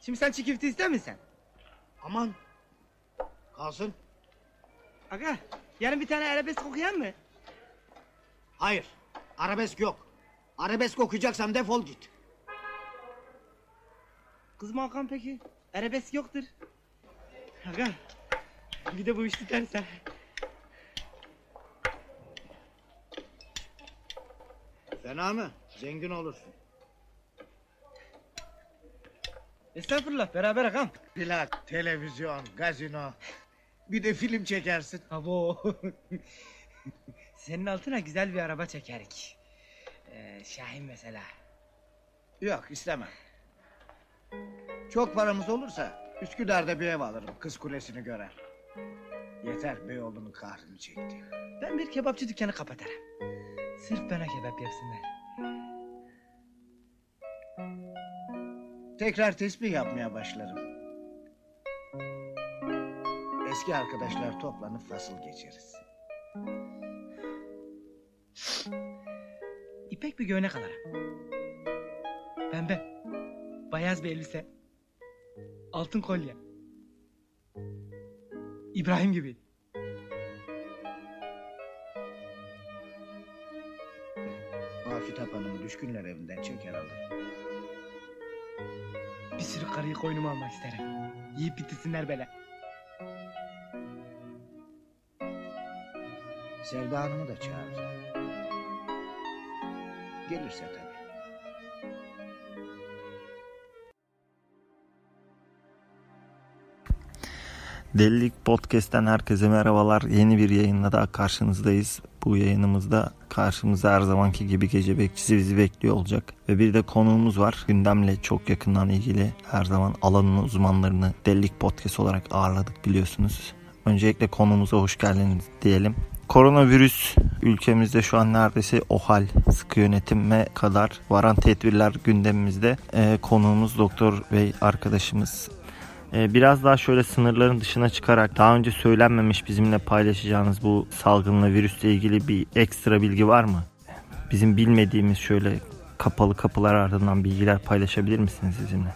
Şimdi sen çikifti ister misin? Aman. Kalsın. Aga yarın bir tane arabesk okuyan mı? Hayır. Arabesk yok. Arabesk okuyacaksan defol git. Kız mı Hakan peki? Arabesk yoktur. Aga bir de bu iş biterse. Fena mı? Zengin olursun. Estağfurullah beraber Hakan. Plak, televizyon, gazino. Bir de film çekersin. Abo. Senin altına güzel bir araba çekerik. Ee, Şahin mesela. Yok istemem. Çok paramız olursa Üsküdar'da bir ev alırım. Kız kulesini görer. Yeter Beyoğlu'nun kahrını çekti. Ben bir kebapçı dükkanı kapatırım. Sırf bana kebap yapsınlar. Tekrar tesbih yapmaya başlarım. Eski arkadaşlar toplanıp fasıl geçeriz. İpek bir göğnek alırım. Pembe. Beyaz bir elbise. Altın kolye. İbrahim gibi. Afet Hanım düşkünler evinden çeker alır. Bir sürü karıyı koynuma almak isterim. Yiyip bitirsinler böyle. Sevda Hanım'ı da çağır. Gelirse tabii. Delilik Podcast'ten herkese merhabalar. Yeni bir yayınla daha karşınızdayız. Bu yayınımızda karşımızda her zamanki gibi gece bekçisi bizi bekliyor olacak. Ve bir de konuğumuz var. Gündemle çok yakından ilgili her zaman alanın uzmanlarını Delilik Podcast olarak ağırladık biliyorsunuz. Öncelikle konuğumuza hoş geldiniz diyelim. Koronavirüs ülkemizde şu an neredeyse o hal sıkı yönetime kadar varan tedbirler gündemimizde. Ee, konuğumuz doktor bey arkadaşımız biraz daha şöyle sınırların dışına çıkarak daha önce söylenmemiş bizimle paylaşacağınız bu salgınla virüsle ilgili bir ekstra bilgi var mı? Bizim bilmediğimiz şöyle kapalı kapılar ardından bilgiler paylaşabilir misiniz bizimle?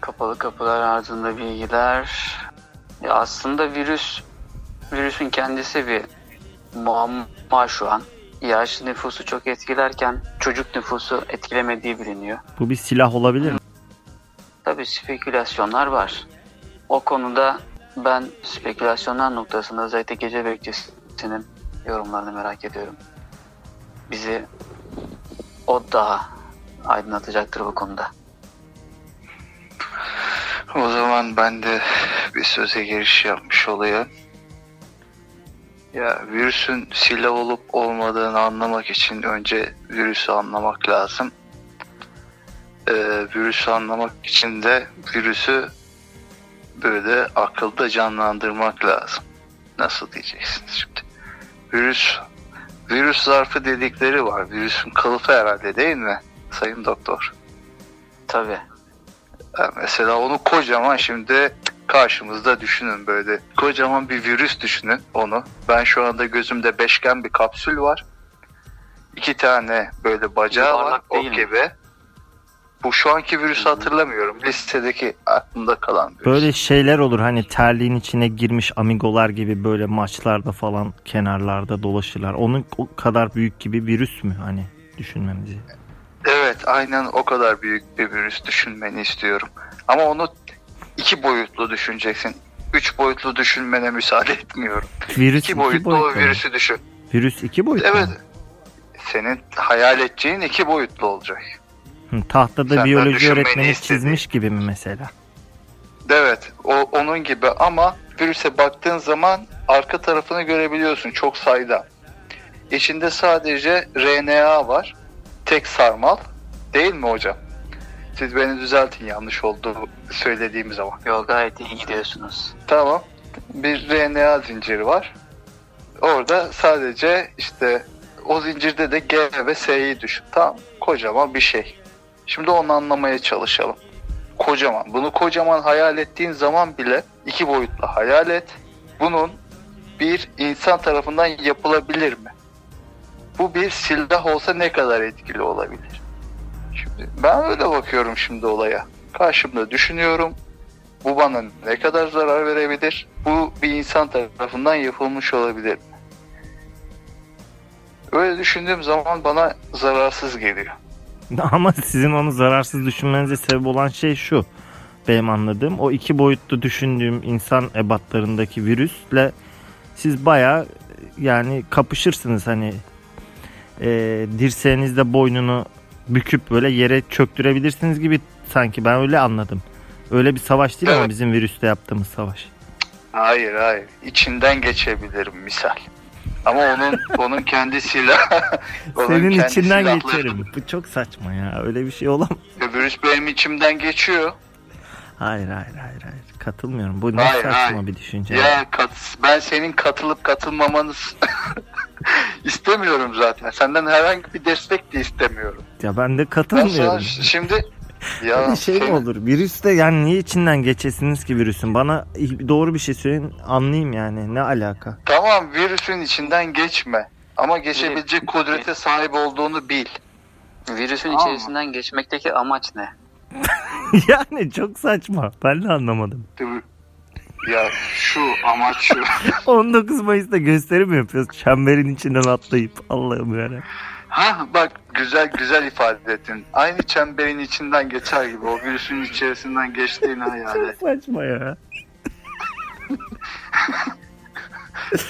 Kapalı kapılar ardında bilgiler. Ya aslında virüs, virüsün kendisi bir muamma şu an. Yaşlı nüfusu çok etkilerken çocuk nüfusu etkilemediği biliniyor. Bu bir silah olabilir mi? Tabii spekülasyonlar var. O konuda ben spekülasyonlar noktasında özellikle gece bekçisinin yorumlarını merak ediyorum. Bizi o daha aydınlatacaktır bu konuda. O zaman ben de bir söze giriş yapmış olayım. Ya virüsün silah olup olmadığını anlamak için önce virüsü anlamak lazım. Ee, virüsü anlamak için de virüsü böyle akılda canlandırmak lazım. Nasıl diyeceksiniz şimdi? Virüs virüs zarfı dedikleri var. Virüsün kalıfı herhalde değil mi? Sayın doktor. Tabii. Mesela onu kocaman şimdi karşımızda düşünün böyle. Kocaman bir virüs düşünün onu. Ben şu anda gözümde beşgen bir kapsül var. İki tane böyle bacağı var. Yuvarlak O değil mi? Bu şu anki virüsü hatırlamıyorum. Listedeki aklımda kalan virüs. Böyle şeyler olur hani terliğin içine girmiş amigolar gibi böyle maçlarda falan kenarlarda dolaşırlar. Onun o kadar büyük gibi virüs mü hani düşünmemizi? Evet aynen o kadar büyük bir virüs düşünmeni istiyorum. Ama onu iki boyutlu düşüneceksin. Üç boyutlu düşünmene müsaade etmiyorum. Virüs İki boyutlu o boyutlu mu? virüsü düşün. Virüs iki boyutlu Evet. mu? Senin hayal edeceğin iki boyutlu olacak. Hı, tahtada Senden biyoloji öğretmeni istediği. çizmiş gibi mi mesela? Evet, o onun gibi ama virüse baktığın zaman arka tarafını görebiliyorsun çok sayıda. İçinde sadece RNA var. Tek sarmal. Değil mi hocam? Siz beni düzeltin yanlış oldu söylediğim zaman. Yok gayet iyi gidiyorsunuz. Tamam. Bir RNA zinciri var. Orada sadece işte o zincirde de G ve S'yi düşün. Tamam. Kocaman bir şey. Şimdi onu anlamaya çalışalım. Kocaman. Bunu kocaman hayal ettiğin zaman bile iki boyutlu hayal et. Bunun bir insan tarafından yapılabilir mi? Bu bir silah olsa ne kadar etkili olabilir? Şimdi ben öyle bakıyorum şimdi olaya. karşımda düşünüyorum. Bu bana ne kadar zarar verebilir? Bu bir insan tarafından yapılmış olabilir. Öyle düşündüğüm zaman bana zararsız geliyor. Ama sizin onu zararsız düşünmenize sebep olan şey şu. Benim anladığım o iki boyutlu düşündüğüm insan ebatlarındaki virüsle siz baya yani kapışırsınız hani e, dirseğinizde boynunu büküp böyle yere çöktürebilirsiniz gibi sanki ben öyle anladım. Öyle bir savaş değil ama bizim virüste yaptığımız savaş. Hayır hayır. İçinden geçebilirim misal. Ama onun onun kendi silah. onun Senin kendi içinden silahları- geçerim. Bu çok saçma ya. Öyle bir şey olamaz. Virüs benim içimden geçiyor. Hayır hayır hayır hayır. Katılmıyorum. Bu ne Hayır, saçma hayır. bir düşünce. Ya kat, ben senin katılıp katılmamanı istemiyorum zaten. Senden herhangi bir destek de istemiyorum. Ya ben de Ben sana katılmıyorum. şimdi ya Öyle şey mi senin- olur? Virüste yani niye içinden geçesiniz ki virüsün? Bana doğru bir şey söyleyin anlayayım yani. Ne alaka? Tamam virüsün içinden geçme. Ama geçebilecek kudrete sahip olduğunu bil. Virüsün Tamam içerisinden geçmekteki amaç ne? yani çok saçma. Ben de anlamadım. Ya şu amaç şu. 19 Mayıs'ta gösteri mi yapıyoruz? Çemberin içinden atlayıp Allah'ım yani. Ha bak güzel güzel ifade ettin. Aynı çemberin içinden geçer gibi o virüsün içerisinden geçtiğini hayal et. Saçma ya.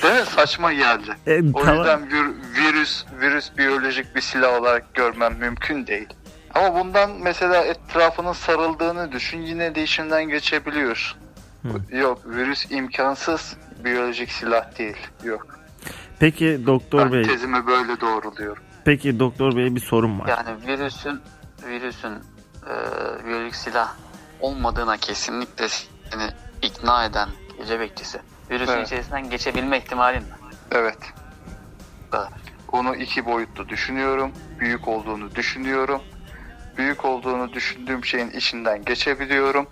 Değil mi? Saçma geldi. E, O tamam. yüzden vir- virüs virüs biyolojik bir silah olarak görmem mümkün değil. Ama bundan mesela etrafının sarıldığını düşün yine de içinden geçebiliyorsun. Yok virüs imkansız biyolojik silah değil. Yok. Peki doktor Ben bey, tezimi böyle doğruluyorum. Peki doktor bey bir sorum var. Yani virüsün virüsün e, biyolojik silah olmadığına kesinlikle seni ikna eden gece bekçisi. Virüsün Evet. içerisinden geçebilme ihtimalin mi? Evet. Onu iki boyutlu düşünüyorum. Büyük olduğunu düşünüyorum. Büyük olduğunu düşündüğüm şeyin içinden geçebiliyorum.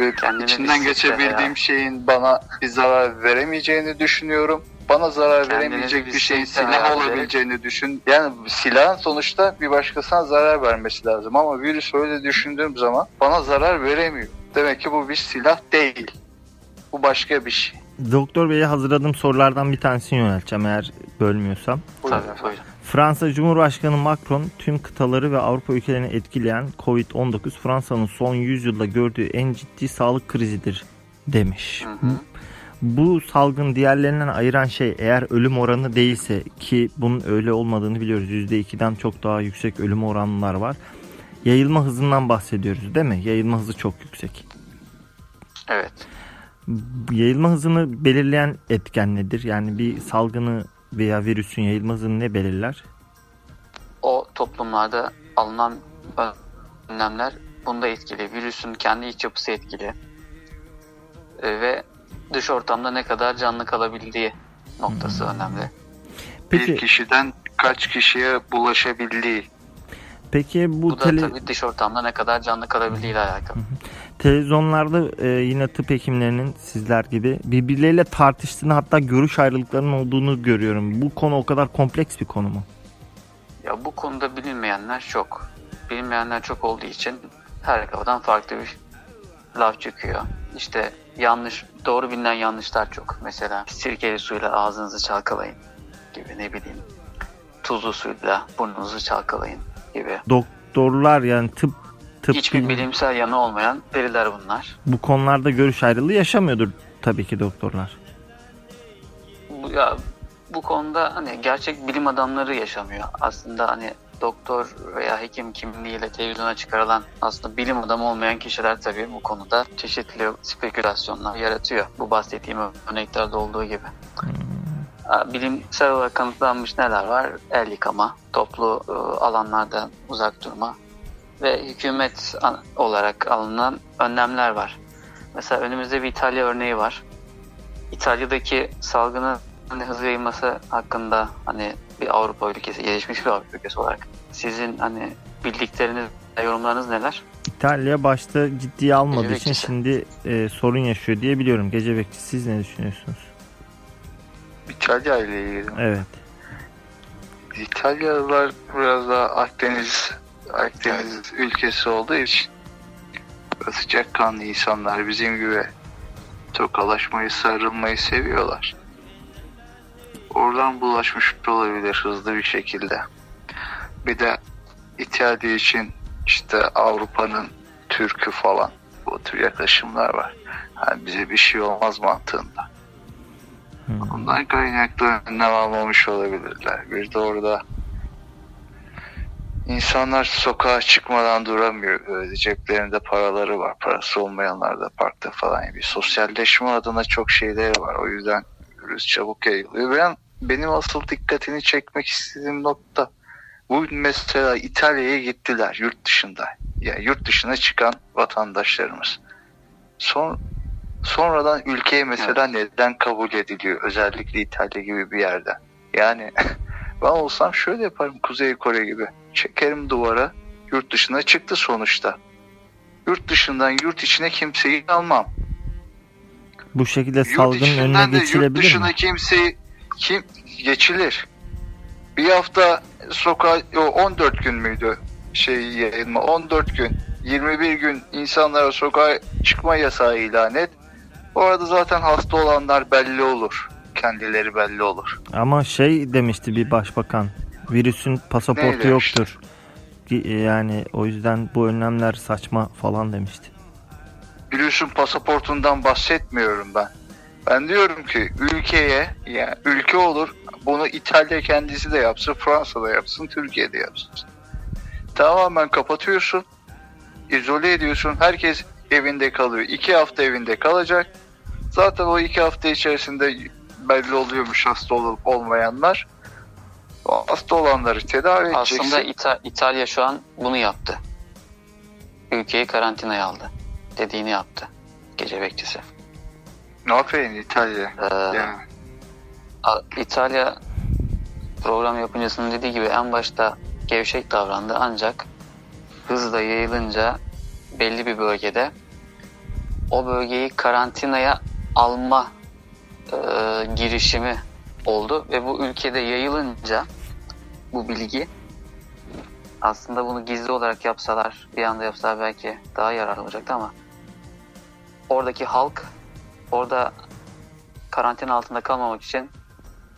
Ve içinden geçebildiğim ya. şeyin bana bir zarar veremeyeceğini düşünüyorum. Bana zarar veremeyecek bir şeyin silah olabileceğini düşün. Yani silahın sonuçta bir başkasına zarar vermesi lazım ama virüs öyle düşündüğüm zaman bana zarar veremiyor. Demek ki bu bir silah değil. Bu başka bir şey. Doktor beye hazırladığım sorulardan bir tanesini yönelteceğim eğer bölmüyorsam. Buyurun buyurun. Fransa Cumhurbaşkanı Macron tüm kıtaları ve Avrupa ülkelerini etkileyen Covid-19 Fransa'nın son 100 yılda gördüğü en ciddi sağlık krizidir demiş. Hı hı. Bu salgın diğerlerinden ayıran şey eğer ölüm oranı değilse ki bunun öyle olmadığını biliyoruz. %2'den çok daha yüksek ölüm oranlar var. Yayılma hızından bahsediyoruz değil mi? Yayılma hızı çok yüksek. Evet. Yayılma hızını belirleyen etken nedir? Yani bir salgını veya virüsün yayılma hızını ne belirler? O toplumlarda alınan önlemler bunda etkili. Virüsün kendi iç yapısı etkili. E, ve dış ortamda ne kadar canlı kalabildiği noktası önemli. Peki Bir kişiden kaç kişiye bulaşabildiği. peki bu, Bu da tele- tabii dış ortamda ne kadar canlı kalabildiğiyle alakalı. televizyonlarda e, yine tıp hekimlerinin sizler gibi birbirleriyle tartıştığını hatta görüş ayrılıklarının olduğunu görüyorum. Bu konu o kadar kompleks bir konu mu? Ya bu konuda bilinmeyenler çok. Bilinmeyenler çok olduğu için her kafadan farklı bir laf çıkıyor. İşte yanlış, doğru bilinen yanlışlar çok. Mesela sirkeli suyla ağzınızı çalkalayın gibi ne bileyim. Tuzlu suyla burnunuzu çalkalayın gibi. Doktorlar yani tıp tıp Hiçbir bilim- bilimsel yanı olmayan veriler bunlar. bu konularda görüş ayrılığı yaşamıyordur tabii ki doktorlar. Bu, ya, bu konuda hani gerçek bilim adamları yaşamıyor. Aslında hani doktor veya hekim kimliğiyle televizyona çıkarılan aslında bilim adamı olmayan kişiler tabii bu konuda çeşitli spekülasyonlar yaratıyor. Bu bahsettiğim örneklerde olduğu gibi. Ha, Bilimsel olarak kanıtlanmış neler var? El yıkama, toplu e, alanlardan uzak durma ve hükümet olarak alınan önlemler var. Mesela önümüzde bir İtalya örneği var. İtalya'daki salgının hani hızlı yayılması hakkında hani bir Avrupa ülkesi, gelişmiş bir Avrupa ülkesi olarak sizin hani bildikleriniz, yorumlarınız neler? İtalya başta ciddiye almadığı Gece için bekçisi. şimdi e, sorun yaşıyor diye biliyorum. Gece bekçisi siz ne düşünüyorsunuz? İtalya ile ilgili. Evet. İtalyalılar biraz daha Akdeniz Akdeniz ülkesi olduğu için sıcakkanlı insanlar bizim gibi tokalaşmayı, sarılmayı seviyorlar. Oradan bulaşmış olabilir hızlı bir şekilde. Bir de İtalya için işte Avrupa'nın Türk'ü falan bu tür yaklaşımlar var. Yani bize bir şey olmaz mantığında. Hmm. Ondan kaynaklı önlem almamış olabilirler. Bir de orada insanlar sokağa çıkmadan duramıyor. Ceplerinde paraları var. Parası olmayanlar da parkta falan. Bir sosyalleşme adına çok şeyleri var. O yüzden virüs çabuk yayılıyor. Ben, benim asıl dikkatini çekmek istediğim nokta bu mesela İtalya'ya gittiler yurt dışında. Yani yurt dışına çıkan vatandaşlarımız. Son, sonradan ülkeye mesela neden kabul ediliyor? Özellikle İtalya gibi bir yerden. Yani ben olsam şöyle yaparım Kuzey Kore gibi. Çekerim duvara yurt dışına çıktı sonuçta. Yurt dışından yurt içine kimseyi almam. Bu şekilde Yurt salgının önüne de yurt geçilebilir dışına mi? kimseyi kim geçilir. Bir hafta sokağa o 14 gün müydü şey yayılma 14 gün 21 gün insanlara sokağa çıkma yasağı ilan et. Bu arada zaten hasta olanlar belli olur. Kendileri belli olur. Ama şey demişti bir başbakan. Virüsün pasaportu Ne demişti? yoktur. Ki- Yani o yüzden bu önlemler saçma falan demişti. Virüsün pasaportundan bahsetmiyorum ben. Ben diyorum ki ülkeye yani ülke olur bunu İtalya kendisi de yapsın, Fransa da yapsın, Türkiye de yapsın. Tamamen kapatıyorsun, izole ediyorsun. Herkes evinde kalıyor. İki hafta evinde kalacak. Zaten o iki hafta içerisinde belli oluyormuş hasta olup olmayanlar. O hasta olanları tedavi edeceksin. Aslında İta- İtalya şu an bunu yaptı. Ülkeyi karantinaya aldı. Dediğini yaptı. Gece bekçisi. ne yapayım İtalya? Ee, Yani. İtalya program yapımcısının dediği gibi en başta gevşek davrandı ancak hızla yayılınca belli bir bölgede o bölgeyi karantinaya alma e, girişimi oldu ve bu ülkede yayılınca bu bilgi aslında bunu gizli olarak yapsalar bir anda yapsalar belki daha yararlı olacaktı ama oradaki halk orada karantina altında kalmamak için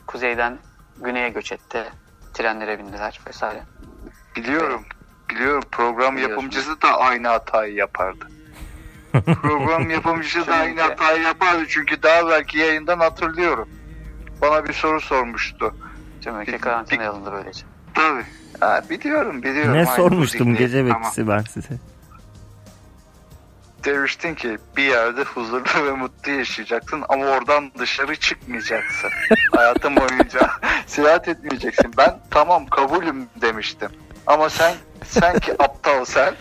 kuzeyden güneye göç etti. Trenlere bindiler vesaire. Biliyorum. Biliyorum. Program yapımcısı da aynı hatayı yapardı. Program yapımcısı da aynı hatayı yapardı. Çünkü daha belki yayından hatırlıyorum. Bana bir soru sormuştu. Tüm ülke karantinaya alındı böylece. Tabii. Ha, biliyorum biliyorum. Ne Aynı sormuştum gece bekçisi ben size. Demiştin ki bir yerde huzurlu ve mutlu yaşayacaksın ama oradan dışarı çıkmayacaksın. Hayatın boyunca seyahat etmeyeceksin. Ben tamam kabulüm demiştim. Ama sen sen ki aptal sen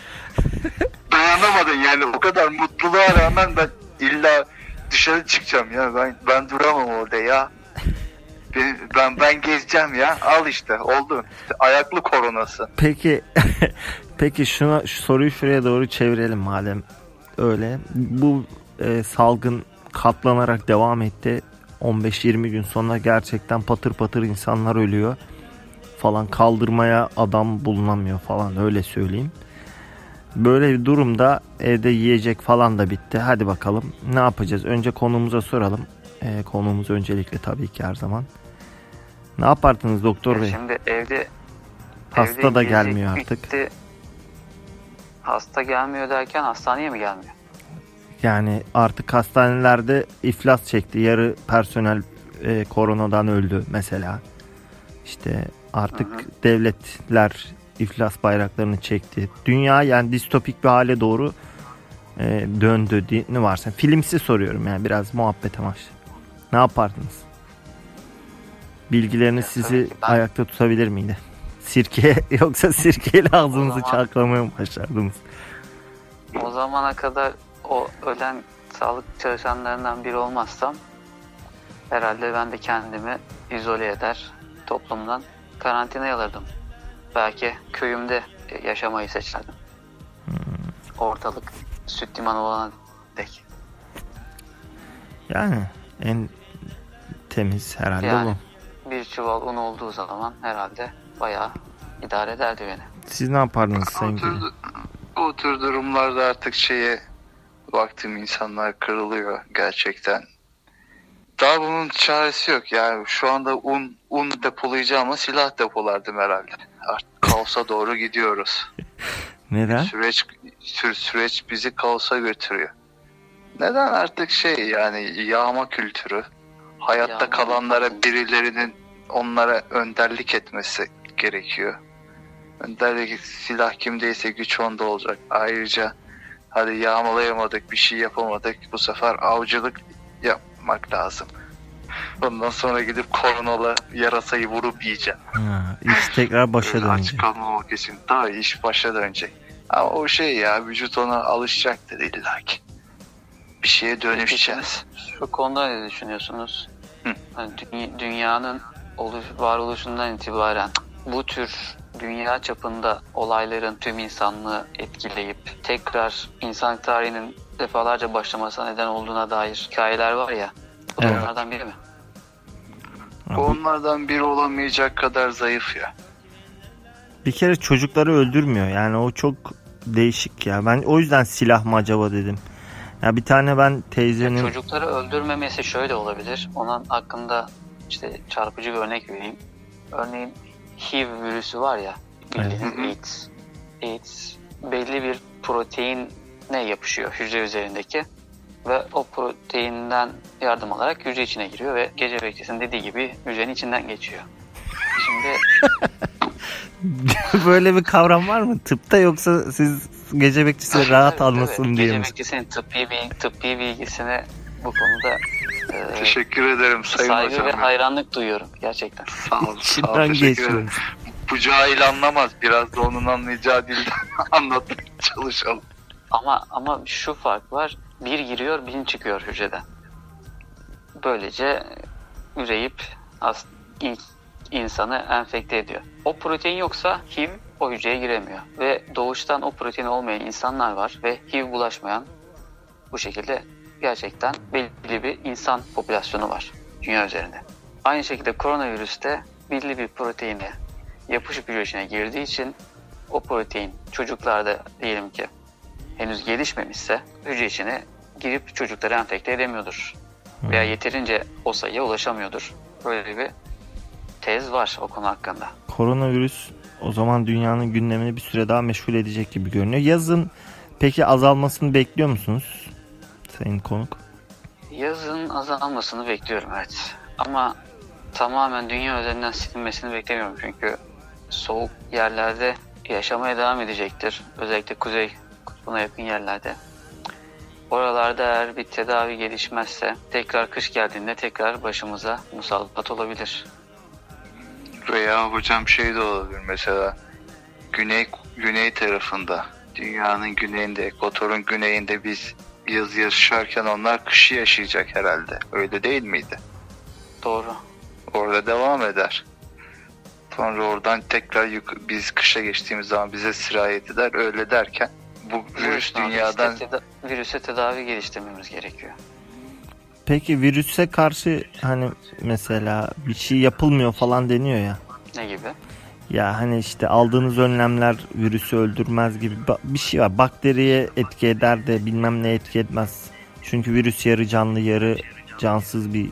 dayanamadın yani o kadar mutluluğa rağmen ben illa dışarı çıkacağım ya ben ben duramam orada ya. Ben ben, ben gezeceğim ya. Al işte oldu. Ayaklı koronası. Peki peki şuna şu soruyu şuraya doğru çevirelim madem öyle. Bu e, salgın katlanarak devam etti. 15-20 gün sonra gerçekten patır patır insanlar ölüyor falan kaldırmaya adam bulunamıyor falan öyle söyleyeyim. Böyle bir durumda evde yiyecek falan da bitti. Hadi bakalım ne yapacağız? Önce konumuza soralım. E, konumuz öncelikle tabii ki her zaman. Ne yapardınız doktor bey? Şimdi evde Hasta evde da gelmiyor artık. Hasta gelmiyor derken hastaneye mi gelmiyor? Yani artık hastanelerde iflas çekti. Yarı personel e, koronadan öldü mesela. İşte artık Hı hı. devletler iflas bayraklarını çekti. Dünya yani distopik bir hale doğru e, döndü diye ne varsa. Filmsi soruyorum yani biraz muhabbet amaçlı. Ne yapardınız? Bilgileriniz sizi ben- ayakta tutabilir miydi? Sirke yoksa sirkeyle ağzınızı zaman- çalkalamaya mı başlardınız? O zamana kadar o ölen sağlık çalışanlarından biri olmazsam herhalde ben de kendimi izole eder toplumdan karantinaya alırdım. Belki köyümde yaşamayı seçerdim. Ortalık süt limanı olana dek. Yani en temiz herhalde Yani. bu. Bir çuval un olduğu zaman herhalde bayağı idare ederdi beni. Siz ne yapardınız Sayın Gül'ün? o tür durumlarda artık şeye baktığım insanlar kırılıyor gerçekten. Daha bunun çaresi yok. Yani şu anda un un depolayacağıma silah depolardım herhalde. Artık kaosa doğru gidiyoruz. Neden? Süreç sü- süreç bizi kaosa götürüyor. Neden artık şey yani yağma kültürü, hayatta Yağma kalanlara kültürü. birilerinin onlara önderlik etmesi gerekiyor. Önderlik silah kimdeyse güç onda olacak. Ayrıca hadi yağmalayamadık bir şey yapamadık bu sefer avcılık yapmak lazım. Ondan sonra gidip koronalı yarasayı vurup yiyeceğim. Ha, iş tekrar başa Öyle dönecek. Aç kalmamak için daha iş başa dönecek. Ama o şey ya vücut ona alışacaktır illaki. Bir şeye dönüşeceğiz. Şu konuda ne düşünüyorsunuz? Hı. Hani dü- dünyanın oluş, varoluşundan itibaren bu tür dünya çapında olayların tüm insanlığı etkileyip tekrar insanlık tarihinin defalarca başlamasına neden olduğuna dair hikayeler var ya. Bu Evet. onlardan biri mi? Bu onlardan biri olamayacak kadar zayıf ya. Bir kere çocukları öldürmüyor. Yani o çok değişik ya. Ben o yüzden silah mı acaba dedim. Ya bir tane ben teyzenin Çocukları öldürmemesi şöyle olabilir. Onun hakkında işte çarpıcı bir örnek vereyim. Örneğin HIV virüsü var ya bildiğiniz. AIDS. AIDS belli bir proteine yapışıyor hücre üzerindeki ve o proteinden yardım alarak hücre içine giriyor ve gece bekçisinin dediği gibi hücrenin içinden geçiyor. Şimdi böyle bir kavram var mı tıpta yoksa siz gece bekçisi rahat almasın diye Gece mi? bekçisinin tıbbi, bilgi, tıbbi bilgisine bu konuda e, Teşekkür ederim sayın saygı hocam. ve hayranlık duyuyorum gerçekten. Sağ ol, sağ ol, teşekkür ederim. geçiyoruz. Bu cahil anlamaz. Biraz da onun anlayacağı dilden anlatmaya çalışalım. Ama ama şu fark var. Bir giriyor, bin çıkıyor hücreden. Böylece üreyip as, in- insanı enfekte ediyor. O protein yoksa HIV o hücreye giremiyor. Ve doğuştan o protein olmayan insanlar var ve HIV bulaşmayan bu şekilde gerçekten belli bir insan popülasyonu var dünya üzerinde. Aynı şekilde koronavirüste belli bir proteine yapışıp hücre içine girdiği için o protein çocuklarda diyelim ki henüz gelişmemişse hücre içine girip çocukları enfekte edemiyordur. Veya yeterince o sayıya ulaşamıyordur. Böyle bir tez var o konu hakkında. Koronavirüs o zaman dünyanın gündemini bir süre daha meşgul edecek gibi görünüyor. Yazın peki azalmasını bekliyor musunuz? Sayın konuk. Yazın azalmasını bekliyorum evet. Ama tamamen dünya üzerinden silinmesini beklemiyorum çünkü soğuk yerlerde yaşamaya devam edecektir. Özellikle kuzey kutbuna yakın yerlerde. Oralarda eğer bir tedavi gelişmezse tekrar kış geldiğinde tekrar başımıza musallat olabilir. Veya hocam şey de olabilir mesela güney güney tarafında dünyanın güneyinde ekvatorun güneyinde biz yaz yaşarken onlar kışı yaşayacak herhalde. Öyle değil miydi? Doğru. Orada devam eder. Sonra oradan tekrar yuk- biz kışa geçtiğimiz zaman bize sirayet eder. Öyle derken bu virüs dünyadan işte teda- virüse tedavi geliştirmemiz gerekiyor. Peki virüse karşı hani mesela bir şey yapılmıyor falan deniyor ya. Ne gibi? Ya hani işte aldığınız önlemler virüsü öldürmez gibi bir şey var. Bakteriye etki eder de bilmem ne etki etmez. Çünkü virüs yarı canlı yarı cansız bir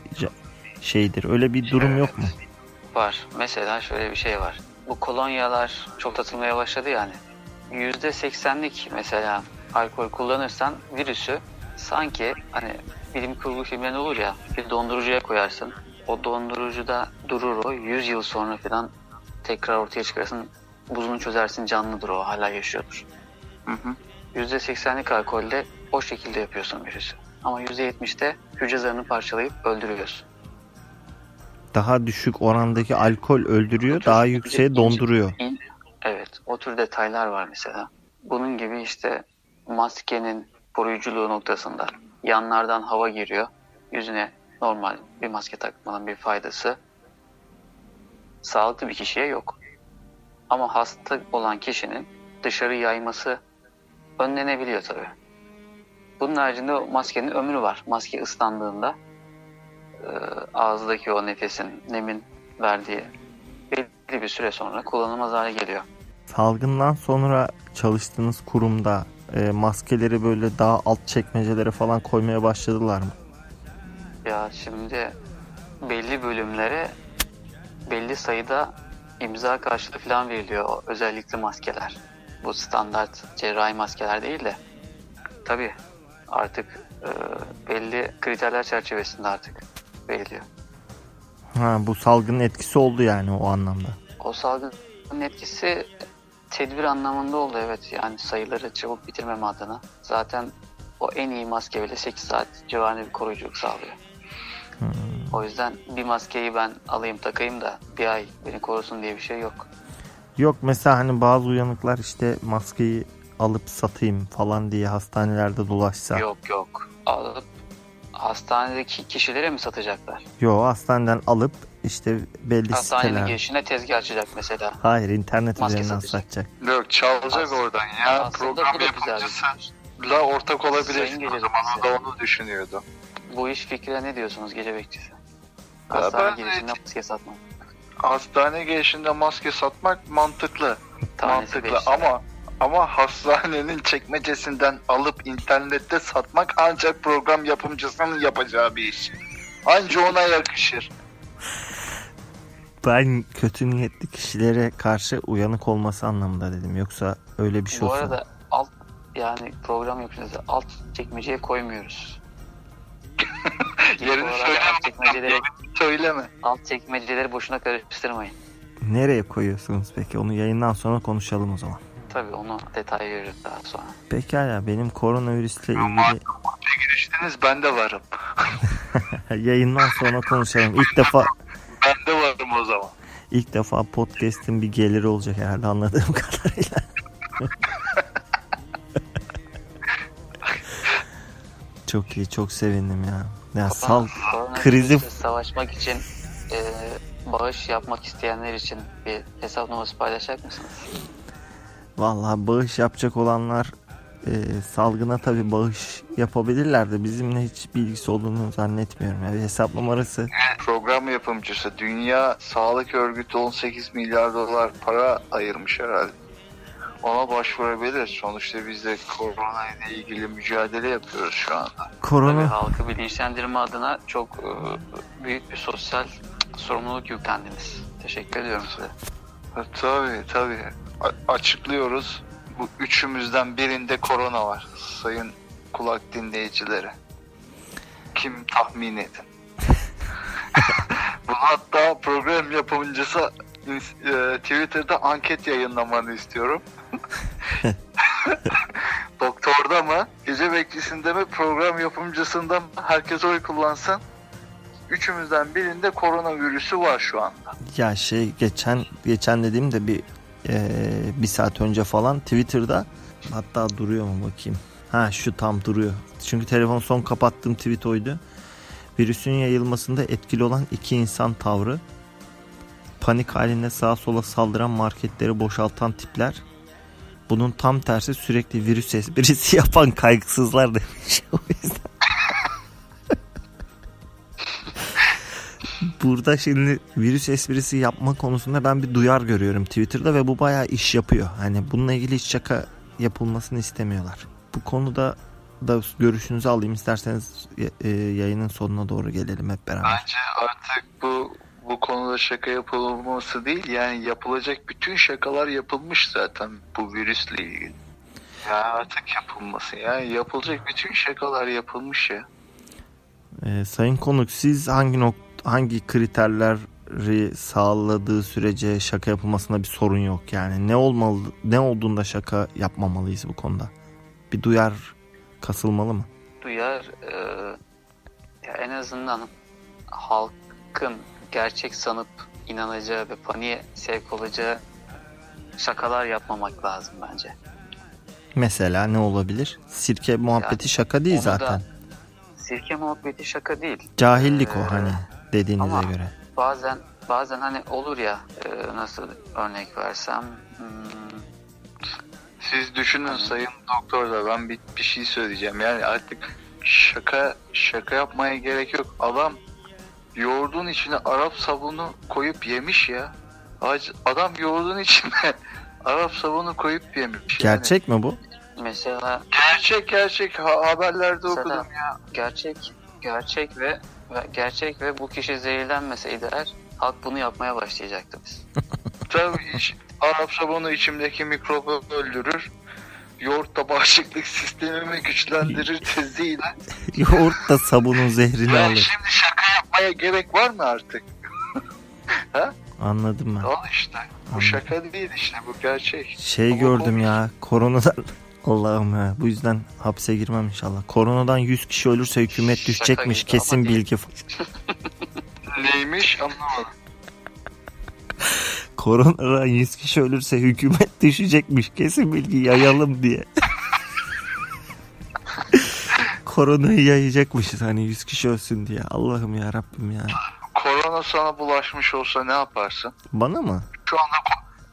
şeydir. Öyle bir durum yok mu? Var. Mesela şöyle bir şey var. Bu kolonyalar çok satılmaya başladı yani. %80'lik mesela alkol kullanırsan virüsü sanki hani bilim kurgu filmlerinde olur ya bir dondurucuya koyarsın. O dondurucuda durur o 100 yıl sonra falan tekrar ortaya çıkarsın. Buzunu çözersin canlıdır o hala yaşıyordur. Hı hı. %80'lik alkolde o şekilde yapıyorsun virüsü. Ama %70'de hücre zarını parçalayıp öldürüyorsun. Daha düşük orandaki alkol öldürüyor, tür daha yükseğe donduruyor. Evet, o tür detaylar var mesela. Bunun gibi işte maskenin koruyuculuğu noktasında yanlardan hava giriyor. Yüzüne normal bir maske takmanın bir faydası sağlıklı bir kişiye yok. Ama hasta olan kişinin dışarı yayması önlenebiliyor tabii. Bunun haricinde maskenin ömrü var. Maske ıslandığında e, ağızdaki o nefesin, nemin verdiği belli bir süre sonra kullanılmaz hale geliyor. Salgından sonra çalıştığınız kurumda e, maskeleri böyle daha alt çekmecelere falan koymaya başladılar mı? Ya şimdi belli bölümlere belli sayıda imza karşılığı falan veriliyor özellikle maskeler. Bu standart cerrahi maskeler değil de. Tabii artık e, belli kriterler çerçevesinde artık veriliyor. Ha bu salgının etkisi oldu yani o anlamda. O salgının etkisi tedbir anlamında oldu evet. Yani sayıları çabuk bitirmem adına. Zaten o en iyi maske bile 8 saat civarında bir koruyuculuk sağlıyor. O yüzden bir maskeyi ben alayım takayım da bir ay beni korusun diye bir şey yok. Yok mesela hani bazı uyanıklar işte maskeyi alıp satayım falan diye hastanelerde dolaşsa. Yok yok. Alıp hastanedeki kişilere mi satacaklar? Yo hastaneden alıp işte belli Hastanenin siteler. girişine tezgah açacak mesela. Hayır internet Maske üzerinden satacak. satacak. Yok çalacak As- oradan ya. Aslında Program bu da güzel bir yapımcısıyla fikir. ortak Sayın olabilirsin. Gece O zaman o da onu düşünüyordu. Bu iş fikrine ne diyorsunuz gece bekçisi? Hastane de- girişinde maske satmak. Hastane girişinde maske satmak mantıklı. Tanesi mantıklı ama ama hastanenin çekmecesinden alıp internette satmak ancak program yapımcısının yapacağı bir iş. Anca ona yakışır. Ben kötü niyetli kişilere karşı uyanık olması anlamında dedim. Yoksa öyle bir şey Bu olsa. arada alt yani program yapıyoruz. Alt çekmeceye koymuyoruz. Yerini söyleme. alt çekmeceleri, Söyleme. alt çekmeceleri boşuna karıştırmayın. Nereye koyuyorsunuz peki? Onu yayından sonra konuşalım o zaman. Tabii onu detay veririz daha sonra. Pekala benim koronavirüsle ilgili Giriştiniz ben de varım. yayından sonra konuşalım. İlk defa Ben de varım o zaman. ilk defa podcast'in bir geliri olacak herhalde anladığım kadarıyla. Çok iyi, çok sevindim ya. Ya sal krizi savaşmak için e, bağış yapmak isteyenler için bir hesap numarası paylaşacak mısınız? Vallahi bağış yapacak olanlar e, salgına tabi bağış yapabilirler de bizimle hiç bilgisi olduğunu zannetmiyorum. Yani hesap numarası Program yapımcısı Dünya Sağlık Örgütü 18 milyar dolar para ayırmış herhalde. Ona başvurabilir. Sonuçta biz de korona ile ilgili mücadele yapıyoruz şu anda. Tabii korona halkı bilinçlendirme adına çok e, büyük bir sosyal sorumluluk yüklendiniz. Teşekkür ediyorum size. Ha, tabii tabii. A- açıklıyoruz. Bu üçümüzden birinde korona var. Sayın kulak dinleyicileri. Kim tahmin edin. Bunu hatta program yapımcısı e, Twitter'da anket yayınlamanı istiyorum. Doktorda mı, gece bekçisinde mi, program yapımcısında mı herkes oy kullansın. Üçümüzden birinde koronavirüsü var şu anda. ya şey geçen geçen dediğim de bir e, bir saat önce falan Twitter'da hatta duruyor mu bakayım. Ha şu tam duruyor. Çünkü telefon son kapattığım tweet oydu. Virüsün yayılmasında etkili olan iki insan tavrı. Panik halinde sağa sola saldıran marketleri boşaltan tipler. Bunun tam tersi sürekli virüs esprisi yapan kaygısızlar demiş. O yüzden. Burada şimdi virüs esprisi yapma konusunda ben bir duyar görüyorum Twitter'da ve bu bayağı iş yapıyor. Hani bununla ilgili hiç şaka yapılmasını istemiyorlar. Bu konuda da görüşünüzü alayım isterseniz e, yayının sonuna doğru gelelim hep beraber. Bence artık bu bu konuda şaka yapılması değil yani yapılacak bütün şakalar yapılmış zaten bu virüsle ilgili. Ya artık yapılması yani yapılacak bütün şakalar yapılmış ya. Ee, sayın konuk siz hangi nok hangi kriterleri sağladığı sürece şaka yapılmasında bir sorun yok yani ne olmalı ne olduğunda şaka yapmamalıyız bu konuda bir duyar kasılmalı mı? Duyar e, ya en azından halkın gerçek sanıp inanacağı ve paniğe sevk olacağı şakalar yapmamak lazım bence. Mesela ne olabilir? Sirke muhabbeti Yani şaka değil da- zaten. Sirke muhabbeti şaka değil. Cahillik Ee, o hani dediğinize ama- göre. Bazen bazen hani olur ya e, nasıl örnek versem hmm, Siz düşünün Aynen. sayın doktor da ben bir, bir şey söyleyeceğim yani artık şaka şaka yapmaya gerek yok. Adam yoğurdun içine Arap sabunu koyup yemiş ya. Adam yoğurdun içine Arap sabunu koyup yemiş. Yani Gerçek mi bu? Mesela Gerçek gerçek ha- haberlerde Mesela- okudum ya. gerçek gerçek ve, gerçek ve bu kişi zehirlenmeseydi eğer halk bunu yapmaya başlayacaktı biz. Tabii iş- Arap sabunu içimdeki mikrobu öldürür. Yoğurt da bağışıklık sistemimi güçlendirir teziyle. Yoğurt da sabunun zehrini Ben alır. şimdi şaka yapmaya gerek var mı artık? Anladım ben. Al işte. Bu Anladım. şaka değil işte bu gerçek. Şey Ama gördüm komik. ya koronadan Allah'ım ya bu yüzden hapse girmem inşallah. Koronadan 100 kişi ölürse hükümet düşecekmiş kesin bilgi. Neymiş anlamadım. Koronadan 100 kişi ölürse hükümet düşecekmiş kesin bilgi yayalım diye. Koronayı yayacakmışız hani 100 kişi ölsün diye. Allah'ım ya Rabbim ya. Korona sana bulaşmış olsa ne yaparsın? Bana mı? Şu anda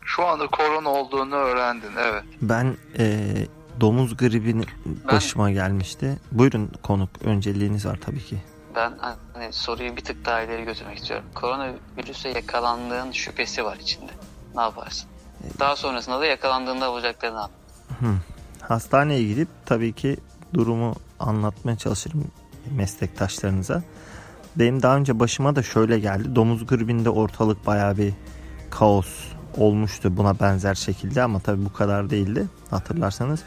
şu anda korona olduğunu öğrendin evet. Ben eee, domuz gribini başıma gelmişti. Buyurun konuk önceliğiniz var tabii ki. Ben hani soruyu bir tık daha ileri götürmek istiyorum. Koronavirüse yakalandığın şüphesi var içinde. Ne yaparsın? Daha sonrasında da yakalandığında olacakları ne yap? Hastaneye gidip tabii ki durumu anlatmaya çalışırım meslektaşlarınıza. Benim daha önce başıma da şöyle geldi. Domuz gribinde ortalık bayağı bir kaos olmuştu buna benzer şekilde ama tabii bu kadar değildi hatırlarsanız.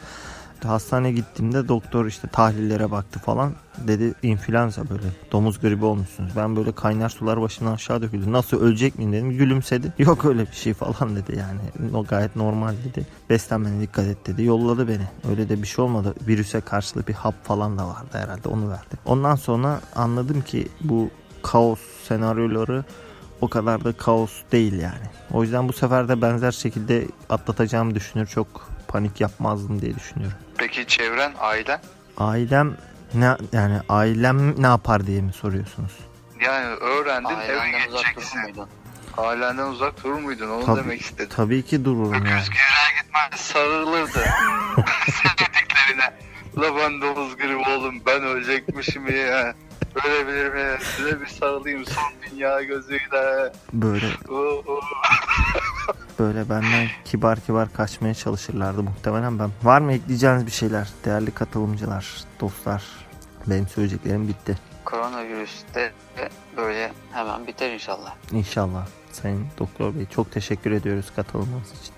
Hastaneye gittiğimde doktor işte tahlillere baktı falan. Dedi influenza böyle domuz gribi olmuşsunuz. Ben böyle kaynar sular başımdan aşağı döküldü. Nasıl ölecek miyim dedim. Gülümsedi. Yok öyle bir şey falan dedi yani. O gayet normal dedi. Beslenmene dikkat et dedi. Yolladı beni. Öyle de bir şey olmadı. Virüse karşılık bir hap falan da vardı herhalde. Onu verdi. Ondan sonra anladım ki bu kaos senaryoları o kadar da kaos değil yani. O yüzden bu sefer de benzer şekilde atlatacağımı düşünür. Çok panik yapmazdım diye düşünüyorum. Peki çevren, ailen? Ailem ne yani ailem ne yapar diye mi soruyorsunuz? Yani öğrendin eve Ailenden uzak durur geçeceksin. Ailenden uzak durur muydun? Onu Tabii. demek istedim. Tabii ki dururum yani. Öküz gevreğe gitmez sarılırdı. Sevdiklerine. La ben domuz gribi oğlum ben ölecekmişim ya. Ölebilir mi? Size bir sarılayım son dünya gözüyle. Böyle. Böyle benden kibar kibar kaçmaya çalışırlardı muhtemelen ben. Var mı ekleyeceğiniz bir şeyler değerli katılımcılar, dostlar? Benim söyleyeceklerim bitti. Koronavirüs de böyle hemen biter inşallah. İnşallah. Sayın Doktor Bey çok teşekkür ediyoruz katılımınız için.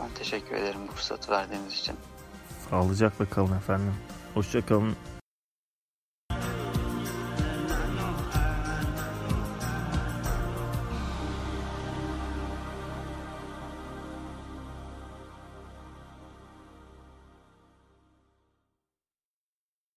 Ben teşekkür ederim bu fırsatı verdiğiniz için. Sağlıcakla kalın efendim. Hoşça kalın.